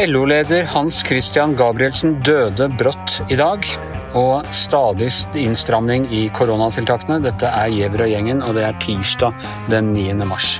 LO-leder Hans Christian Gabrielsen døde brått i dag. Og stadig innstramning i koronatiltakene. Dette er Gjever og gjengen, og det er tirsdag den 9. mars.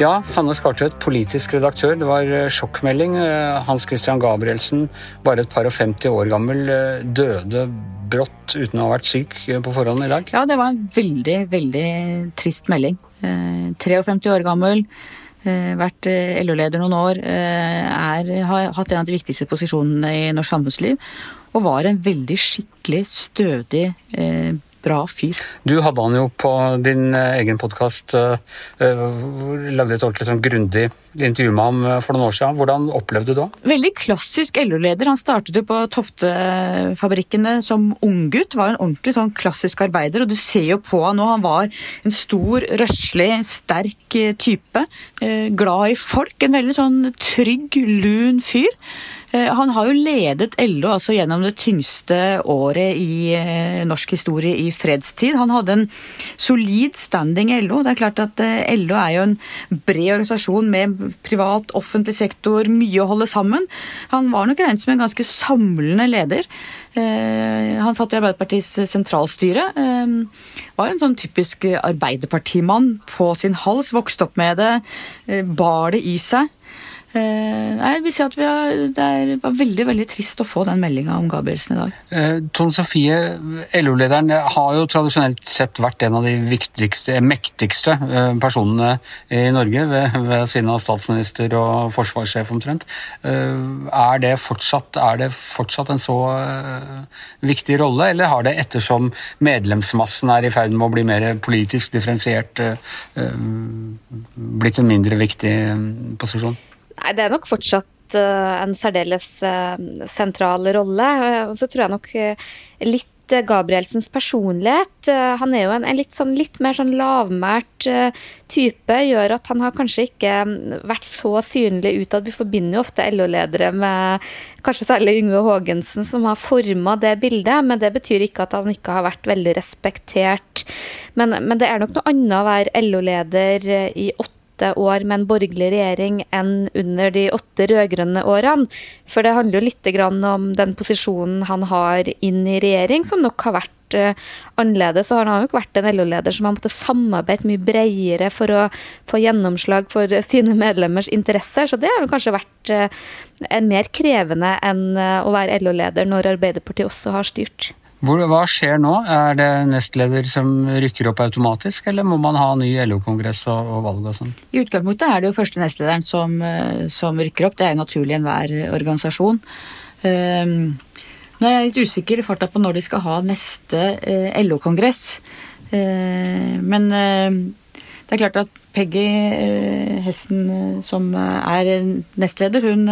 Ja, Hanne Skartvedt, politisk redaktør. Det var eh, sjokkmelding. Eh, Hans Christian Gabrielsen, bare et par og 50 år gammel, døde døde brått uten å ha vært syk på forhånd i dag. Ja, det var en veldig, veldig trist melding. 53 år gammel Eh, vært eh, LO-leder noen år, eh, er, har hatt en av de viktigste posisjonene i norsk samfunnsliv. Og var en veldig skikkelig stødig bra fyr. Du hadde han jo på din eh, egen podkast, eh, uh, lagde et ordentlig sånn grundig intervju med ham for noen år siden. Hvordan opplevde du det? Veldig klassisk LO-leder. Han startet jo på Toftefabrikkene som unggutt. Var en ordentlig sånn klassisk arbeider, og du ser jo på han nå. Han var en stor, røslig, sterk type. Glad i folk. En veldig sånn trygg, lun fyr. Eh, han har jo ledet LO altså gjennom det tyngste året i eh, norsk historie i fredstid. Han hadde en solid standing i LO. Det er klart at eh, LO er jo en bred organisasjon med privat, offentlig sektor, mye å holde sammen. Han var nok regnet som en ganske samlende leder. Han satt i Arbeiderpartiets sentralstyre. Var en sånn typisk arbeiderpartimann på sin hals. Vokste opp med det, bar det i seg. Eh, jeg vil si at har, Det var veldig veldig trist å få den meldinga om Gabrielsen i dag. Eh, Tone Sofie, LO-lederen har jo tradisjonelt sett vært en av de viktigste, mektigste eh, personene i Norge, ved, ved siden av statsminister og forsvarssjef omtrent. Er det, fortsatt, er det fortsatt en så viktig rolle, eller har det ettersom medlemsmassen er i ferd med å bli mer politisk differensiert, blitt en mindre viktig posisjon? Nei, det er nok fortsatt uh, en særdeles uh, sentral rolle. Uh, og så tror jeg nok litt Gabrielsens personlighet. Han er jo en, en litt, sånn, litt, mer sånn lavmælt type. Gjør at han har kanskje ikke mm, vært så synlig utad. Vi forbinder jo ofte LO-ledere med kanskje særlig Yngve Haagensen, som har forma det bildet. Men det betyr ikke at han ikke har vært veldig respektert. Men, men det er nok noe annet å være LO-leder i åtte åtte år med en borgerlig regjering enn under de åtte rød-grønne årene. For det handler jo litt om den posisjonen han har inn i regjering, som nok har vært uh, annerledes. Så han har nok vært en LO-leder som har måttet samarbeide mye bredere for å få gjennomslag for sine medlemmers interesser. Så det har kanskje vært uh, mer krevende enn uh, å være LO-leder når Arbeiderpartiet også har styrt. Hva skjer nå? Er det nestleder som rykker opp automatisk, eller må man ha ny LO-kongress og, og, valg og sånn? I utgangspunktet er det jo første nestlederen som, eh, som rykker opp. Det er jo naturlig i enhver organisasjon. Um, nå er jeg litt usikker i farta på når de skal ha neste uh, LO-kongress. Uh, men uh, det er klart at Peggy Hesten, som er nestleder, hun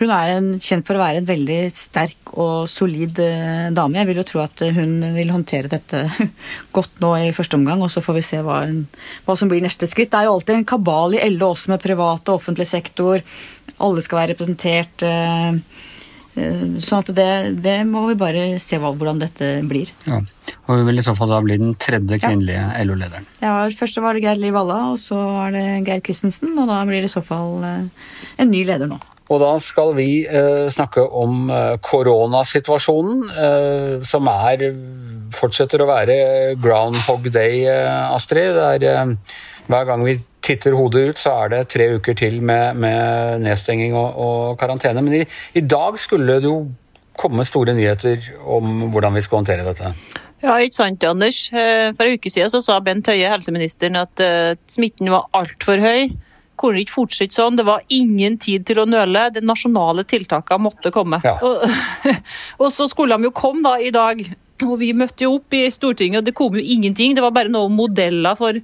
hun er en, kjent for å være en veldig sterk og solid uh, dame. Jeg vil jo tro at hun vil håndtere dette godt nå i første omgang, og så får vi se hva, hun, hva, som blir neste skritt. Det er jo alltid en kabal i LO også med privat og offentlig sektor. Alle skal være representert. Sånn at det, det, må vi bare se hvordan dette blir. Ja, og Hun vil i så fall da bli den tredje kvinnelige ja. LO-lederen? Ja, Først var det Geir Liv Valla, og så er det Geir Christensen. Og da blir det i så fall en ny leder nå. Og da skal vi eh, snakke om eh, koronasituasjonen, eh, som er fortsetter å være groundhog day, eh, Astrid. Det er, eh, hver gang vi titter hodet ut, så er det tre uker til med, med nedstenging og, og, karantene. Men i, i dag skulle det jo komme store nyheter om hvordan vi skal håndtere dette. Ja, ikke sant, Anders. Eh, for en uke siden så sa Bent Høie, helseministeren, at smitten var altfor høy kunne ikke fortsette sånn. Det var ingen tid til å nøle. De nasjonale tiltakene måtte komme. Ja. Og, og, så skulle de jo komme da i dag. Og vi møtte jo opp i Stortinget, og det kom jo ingenting. Det var bare noen modeller for,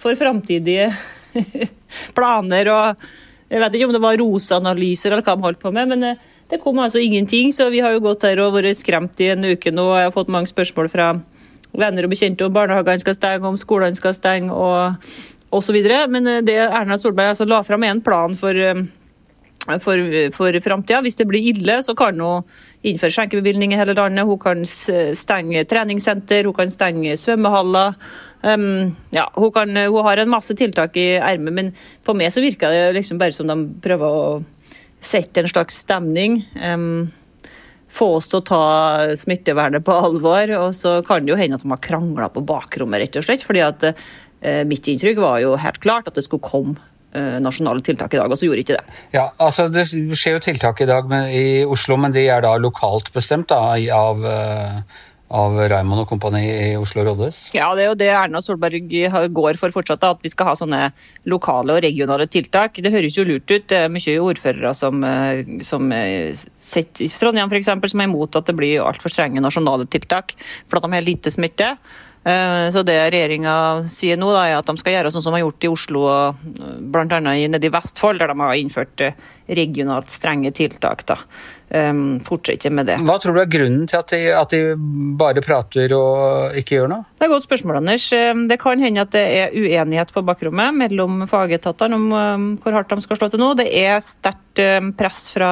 for framtidige planer og Jeg vet ikke om det var roseanalyser eller hva de holdt på med, men eh, det kom altså ingenting. Så vi har jo gått her og vært skremt i en uke nå. Jeg har fått mange spørsmål fra venner og bekjente om barnehagene skal stenge, om skolene skal stenge. og osv. Men eh, det Erna Solberg altså la fram en plan for, eh, for, for framtida. Hvis det blir ille, så kan hun innføre skjenkebevilgning i hele landet. Hun kan stenge treningssenter, hun kan stenge svømmehaller. Um, ja, hun, kan, hun, har en masse tiltak i ermet, men på meg så virker det liksom bare som de prøver å sette en slags stemning. Um, få oss til å ta smittevernet på alvor. Og så kan det jo hende at de har krangla på bakrommet, rett og slett. fordi at eh, mitt inntrykk var jo helt klart at det skulle komme Eh, nasjonale tiltak i dag, og så gjorde ikke det. Ja, altså Det skjer jo tiltak i dag i Oslo, men de er da lokalt bestemt da, av, eh, av Raymond og kompani i Oslo rådhus? Ja, det er jo det Erna Solberg går for fortsatt, at vi skal ha sånne lokale og regionale tiltak. Det høres jo lurt ut. Det er mye ordførere som, eh, som sitter i Trondheim f.eks., som er imot at det blir altfor strenge nasjonale tiltak, for at de har lite smitte. Eh, så det regjeringa sier nå, da, er at de skal gjøre sånn som de har gjort i Oslo og bl.a. nede i Vestfold, der de har innført eh, regionalt strenge tiltak. da. Fortsetter med det. Hva tror du er grunnen til at de, at de, bare prater og ikke gjør noe? Det er et godt spørsmål, Anders. Det kan hende at det er uenighet på bakrommet mellom fagetatene om hvor hardt de skal slå til nå. Det er sterkt press fra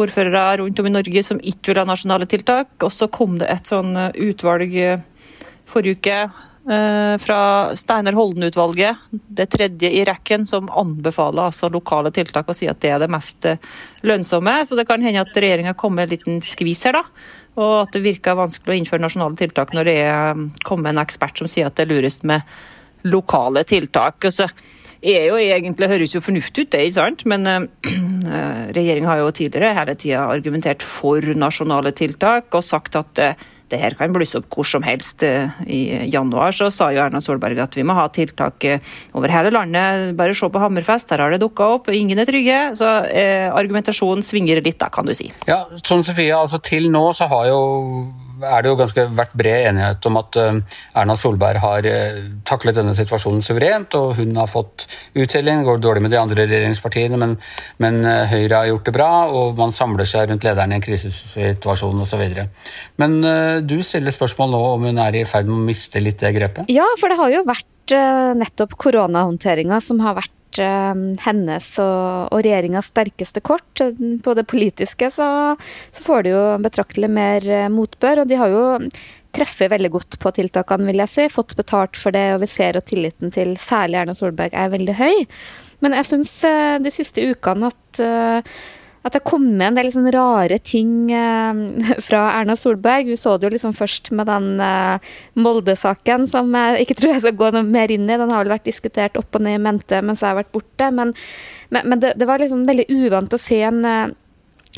ordførere rundt om i Norge som ikke vil ha nasjonale tiltak. Og så kom det et sånn utvalg forrige uke eh, fra Steinar Holden-utvalget, det tredje i rekken, som anbefaler altså lokale tiltak og sier at det er det mest eh, lønnsomme. Så det kan hende at regjeringa kommer en liten skvis her, da. Og at det virker vanskelig å innføre nasjonale tiltak når det er eh, kommet en ekspert som sier at det er lurest med lokale tiltak. Og så er jo egentlig, høres jo fornuftig ut, det, ikke sant? men øh, regjeringa har jo tidligere hele tida argumentert for nasjonale tiltak og sagt at uh, det her kan blusse opp hvor som helst. Eh, I januar så sa jo Erna Solberg at vi må ha tiltak eh, over hele landet. Bare se på Hammerfest, der har det dukka opp. Ingen er trygge. Så eh, argumentasjonen svinger litt, da, kan du si. Ja, sånn Sofie, altså til nå så har jo er det jo ganske vært bred enighet om at eh, Erna Solberg har eh, taklet denne situasjonen suverent, og hun har fått uttelling. Går dårlig med de andre regjeringspartiene, men, men, eh, Høyre har gjort det bra, og man samler seg rundt lederen i en krisesituasjon osv. Men du stiller spørsmål nå om hun er i ferd med å miste litt det grepet? Ja, for det har jo vært nettopp koronahåndteringa som har vært Eh, hennes og, og regjeringas sterkeste kort. På det politiske så, så får de jo betraktelig mer eh, motbør. Og de har jo treffet veldig godt på tiltakene, vil jeg si. Fått betalt for det, og vi ser at tilliten til særlig Erna Solberg er veldig høy. Men jeg syns eh, de siste ukene at at det kom med en del liksom rare ting eh, fra Erna Solberg. Vi så det jo liksom først med den eh, Molde-saken, som jeg ikke tror jeg skal gå noe mer inn i. Den har vel vært diskutert opp og ned i mente mens jeg har vært borte. Men, men, men det, det, var liksom veldig uvant å se en eh,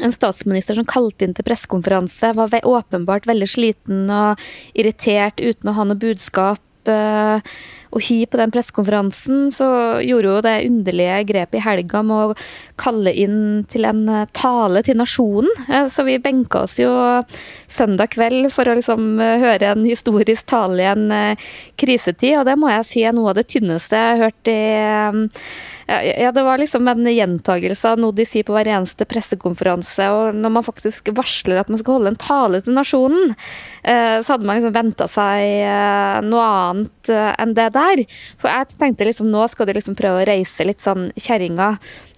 en statsminister som kalte inn til pressekonferanse, var åpenbart veldig sliten og irritert uten å ha noe budskap. Uh, og hi på den pressekonferansen, så gjorde hun det underlige grepet i helga med å kalle inn til en eh, tale til nasjonen. Eh, så vi benka oss jo søndag kveld for å liksom eh, høre en historisk tale i en krisetid, og det må jeg si er noe av det tynneste jeg har hørt i ja, det var liksom en gjentagelse av noe de sier på hver eneste pressekonferanse. Og når man faktisk varsler at man skal holde en tale til nasjonen, eh, så hadde man liksom venta seg eh, noe annet eh, enn det der. For jeg tenkte liksom nå skal de liksom prøve å reise litt sånn kjerringa.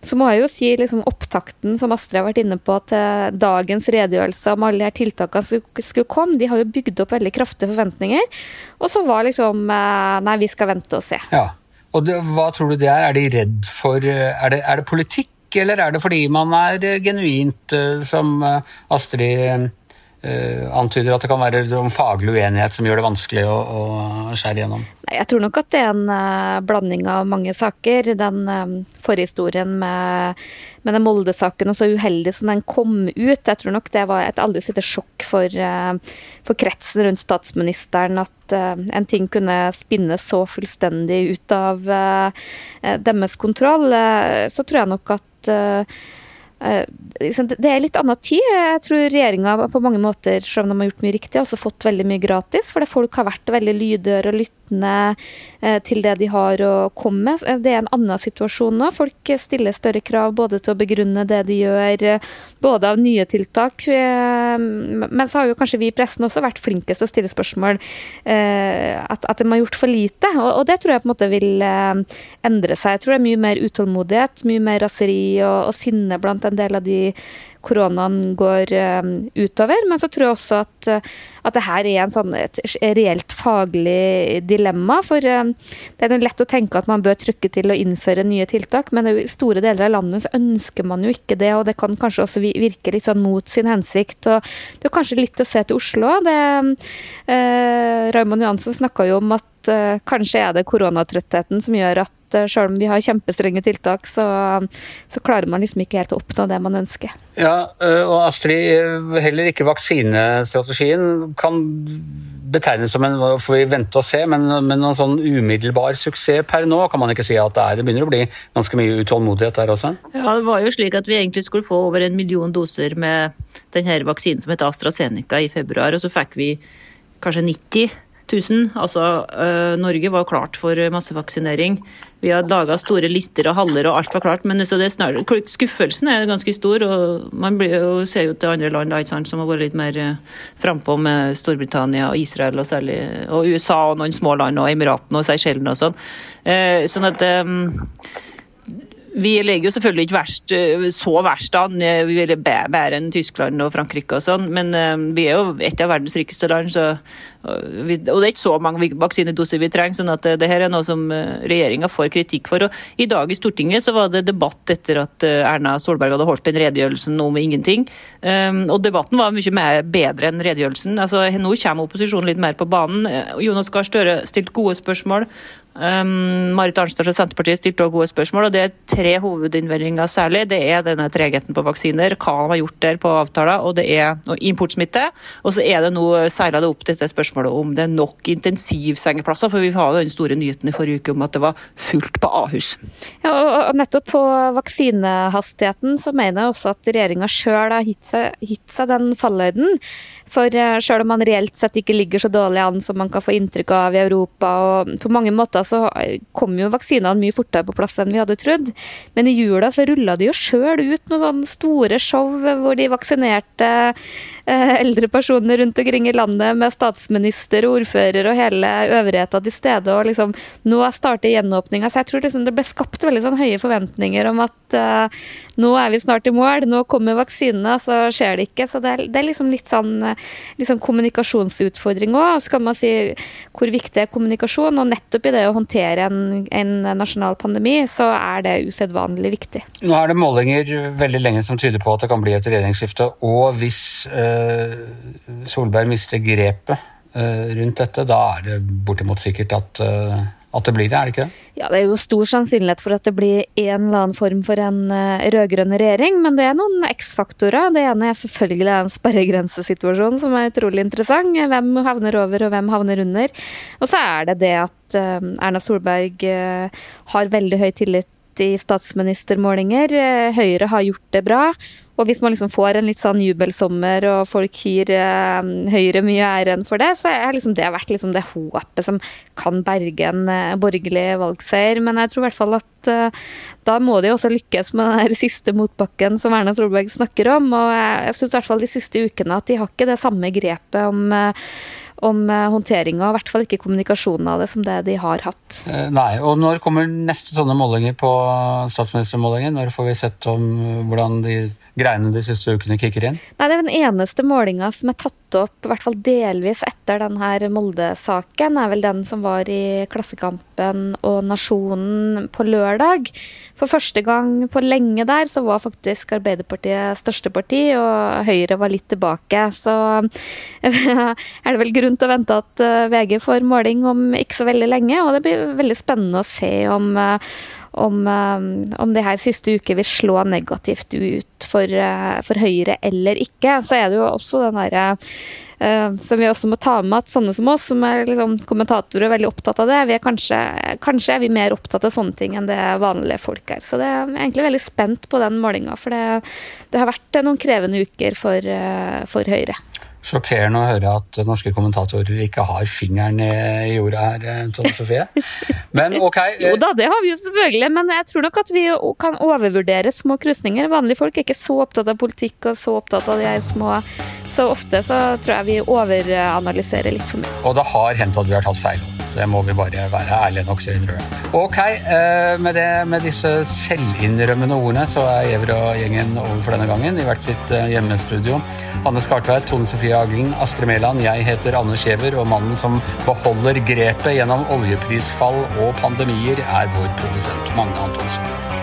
Så må jeg jo si liksom opptakten som Astrid har vært inne på til dagens redegjørelse om alle de her tiltakene som skulle komme, de har jo bygd opp veldig kraftige forventninger. Og så var liksom Nei, vi skal vente og se. Ja. Og det, hva tror du det er? Er de redd for Er det, er det politikk, eller er det fordi man er genuint, eh, som eh, Astrid antyder at det kan være en faglig uenighet som gjør det vanskelig å, å skjære gjennom? Jeg tror nok at det er en uh, blanding av mange saker. Den um, forhistorien med, med den Molde-saken og så uheldig som den kom ut, jeg tror nok det var et aldri sitte sjokk for, uh, for, kretsen rundt statsministeren at en ting kunne spinnes så fullstendig ut av deres kontroll. så tror jeg nok at det er litt annen tid. Jeg tror regjeringa på mange måter, selv om de har gjort mye riktig, har også fått veldig mye gratis. Fordi folk har vært veldig lydhøre og lyttende eh, til det de har å komme med. Det er en annen situasjon nå. Folk stiller større krav både til å begrunne det de gjør, både av nye tiltak. Men så har jo kanskje vi i pressen også vært flinkest til å stille spørsmål at, de har gjort for lite. Og, det tror jeg på en måte vil endre seg. Jeg tror det er mye mer utålmodighet, mye mer raseri og, sinne blant en del av de koronaen går um, utover. Men så tror jeg også at, at det her er en sånn, et reelt faglig dilemma. For um, det er lett å tenke at man bør trykke til å innføre nye tiltak, men i store deler av landet så ønsker man jo ikke det, og det kan kanskje også virke litt sånn mot sin hensikt. og Det er kanskje litt å se til Oslo. Det, eh, Raymond Johansen snakka jo om at uh, kanskje er det koronatrøttheten som gjør at uh, selv om vi har kjempestrenge tiltak, så, så, klarer man liksom ikke helt å oppnå det man ønsker. Ja, eh, og Astrid, heller ikke vaksinestrategien kan betegnes som en får vi vente og se, men, men noen sånn umiddelbar suksess per nå kan man ikke si at det er. Det begynner å bli ganske mye utålmodighet der også? Ja, det var jo slik at vi egentlig skulle få over en million doser med denne vaksinen som heter AstraZeneca i februar, og så fikk vi kanskje 90 000. Altså, uh, Norge var klart for massevaksinering. Vi har laga store lister og haller og alt var klart, men det, snart, skuffelsen er ganske stor. og Man blir, og ser jo til andre land sant, som har vært litt mer uh, frampå, med Storbritannia og Israel og særlig, og USA og noen små land og Emiratene og Seychellene og sånn. Uh, sånn at vi ligger jo selvfølgelig ikke verst, eh, så verst an, vi er bedre enn Tyskland og Frankrike og sånn, men eh, vi er jo et av verdens rikeste land, så, og det er ikke så mange vaksinedoser vi trenger. sånn at det her er noe som eh, regjeringa får kritikk for. Og I dag i Stortinget så var det debatt etter at Erna Solberg hadde holdt den redegjørelsen om ingenting. Og debatten var mye mer bedre enn redegjørelsen. Altså, Nå kommer opposisjonen litt mer på banen. Jonas Gahr Støre stilte gode spørsmål. Um, Marit Arnstad fra Senterpartiet stilte også gode spørsmål, og det er tre hovedinnvendinger særlig. Det er denne tregheten på vaksiner, hva de har gjort der på avtaler, og det er importsmitte. Og så er det nå seila det opp dette spørsmålet om det er nok intensivsengeplasser, for vi har jo den store nyheten i forrige uke om at det var fullt på Ahus. Ja, og nettopp på vaksinehastigheten så mener jeg også at regjeringa sjøl har gitt seg, gitt seg den falløyden. For sjøl selv om man reelt sett ikke ligger så dårlig an som man kan få inntrykk av i Europa, og på mange måter så kom jo vaksinene mye fortere på plass enn vi hadde trodd. Men i jula så rulla de jo sjøl ut noen sånne store show hvor de vaksinerte eh, eldre personer rundt omkring i landet med statsminister, ordfører og hele øvrigheta til stede. og liksom Nå starter gjenåpninga, så jeg tror liksom det ble skapt veldig sånn høye forventninger om at uh, nå er vi snart i mål, nå kommer vaksinene, så skjer det ikke. Så det er, det er liksom litt sånn, sånn kommunikasjonsutfordring òg. Så kan man si hvor viktig er kommunikasjon, og nettopp i det å håndtere en, en nasjonal pandemi, så er det usedvanlig viktig. Nå er det målinger veldig lenge som tyder på at det kan bli et regjeringsskifte. Og hvis eh, Solberg mister grepet rundt dette, da er det bortimot sikkert at eh, at det blir det, er det ikke det? Ja, Det er jo stor sannsynlighet for at det blir en eller annen form for en uh, rød-grønn regjering, men det er noen X-faktorer. Det ene er selvfølgelig en sperregrensesituasjon som er utrolig interessant. Hvem havner over, og hvem havner under. Og så er det det at Erna Solberg har veldig høy tillit i statsministermålinger. Høyre har gjort det bra. Og hvis man liksom får en litt sånn jubelsommer, og folk gir eh, Høyre mye æren for det, så har liksom det vært liksom det håpet som kan berge en eh, borgerlig valgseier. Men jeg tror i hvert fall at eh, da må de også lykkes med den siste motbakken som Erna Solberg snakker om. Og jeg, jeg syns i hvert fall de siste ukene at de har ikke det samme grepet om eh, om eh, håndteringa, i hvert fall ikke kommunikasjonen av det, som det de har hatt. Eh, nei, og Når kommer neste sånne målinger på statsministermålingen? Når får vi sett om hvordan de greiene de siste ukene kicker inn? Nei, Det er den eneste målinga som er tatt opp, i hvert fall delvis etter denne Molde-saken, er vel den som var i Klassekampen og Nasjonen på lørdag. For første gang på lenge der så var faktisk Arbeiderpartiet største parti, og Høyre var litt tilbake. Så er det vel grunn til å vente at eh, VG får måling om ikke så veldig lenge, og det blir veldig spennende å se om eh, om, om det her siste uke vil slå negativt ut for, for Høyre eller ikke. Så er det jo også den derre som vi også må ta med at sånne som oss, som er liksom kommentatorer, er veldig opptatt av det. Vi er kanskje, kanskje er vi mer opptatt av sånne ting enn det vanlige folk er. Så det er egentlig veldig spent på den målinga, for det, det, har vært noen krevende uker for, for Høyre. Sjokkerende å høre at norske kommentatorer ikke har fingeren i jorda her, eh, Tone Sofie. Men ok. jo da, det har vi jo selvfølgelig, men jeg tror nok at vi kan overvurdere små krysninger. Vanlige folk er ikke så opptatt av politikk og så opptatt av de små Så ofte så tror jeg vi overanalyserer litt for mye. Og det har hendt at vi har tatt feil. Det må vi bare være ærlige nok til å innrømme. Ok, eh, med, det, med disse selvinnrømmende ordene så er og gjengen over for denne gangen i hvert sitt eh, hjemmestudio. Anne Skartveit, Tone Sofie Aglen, Astrid Mæland, jeg heter Anders Giæver, og mannen som beholder grepet gjennom oljeprisfall og pandemier, er vår produsent Magne Antonsen.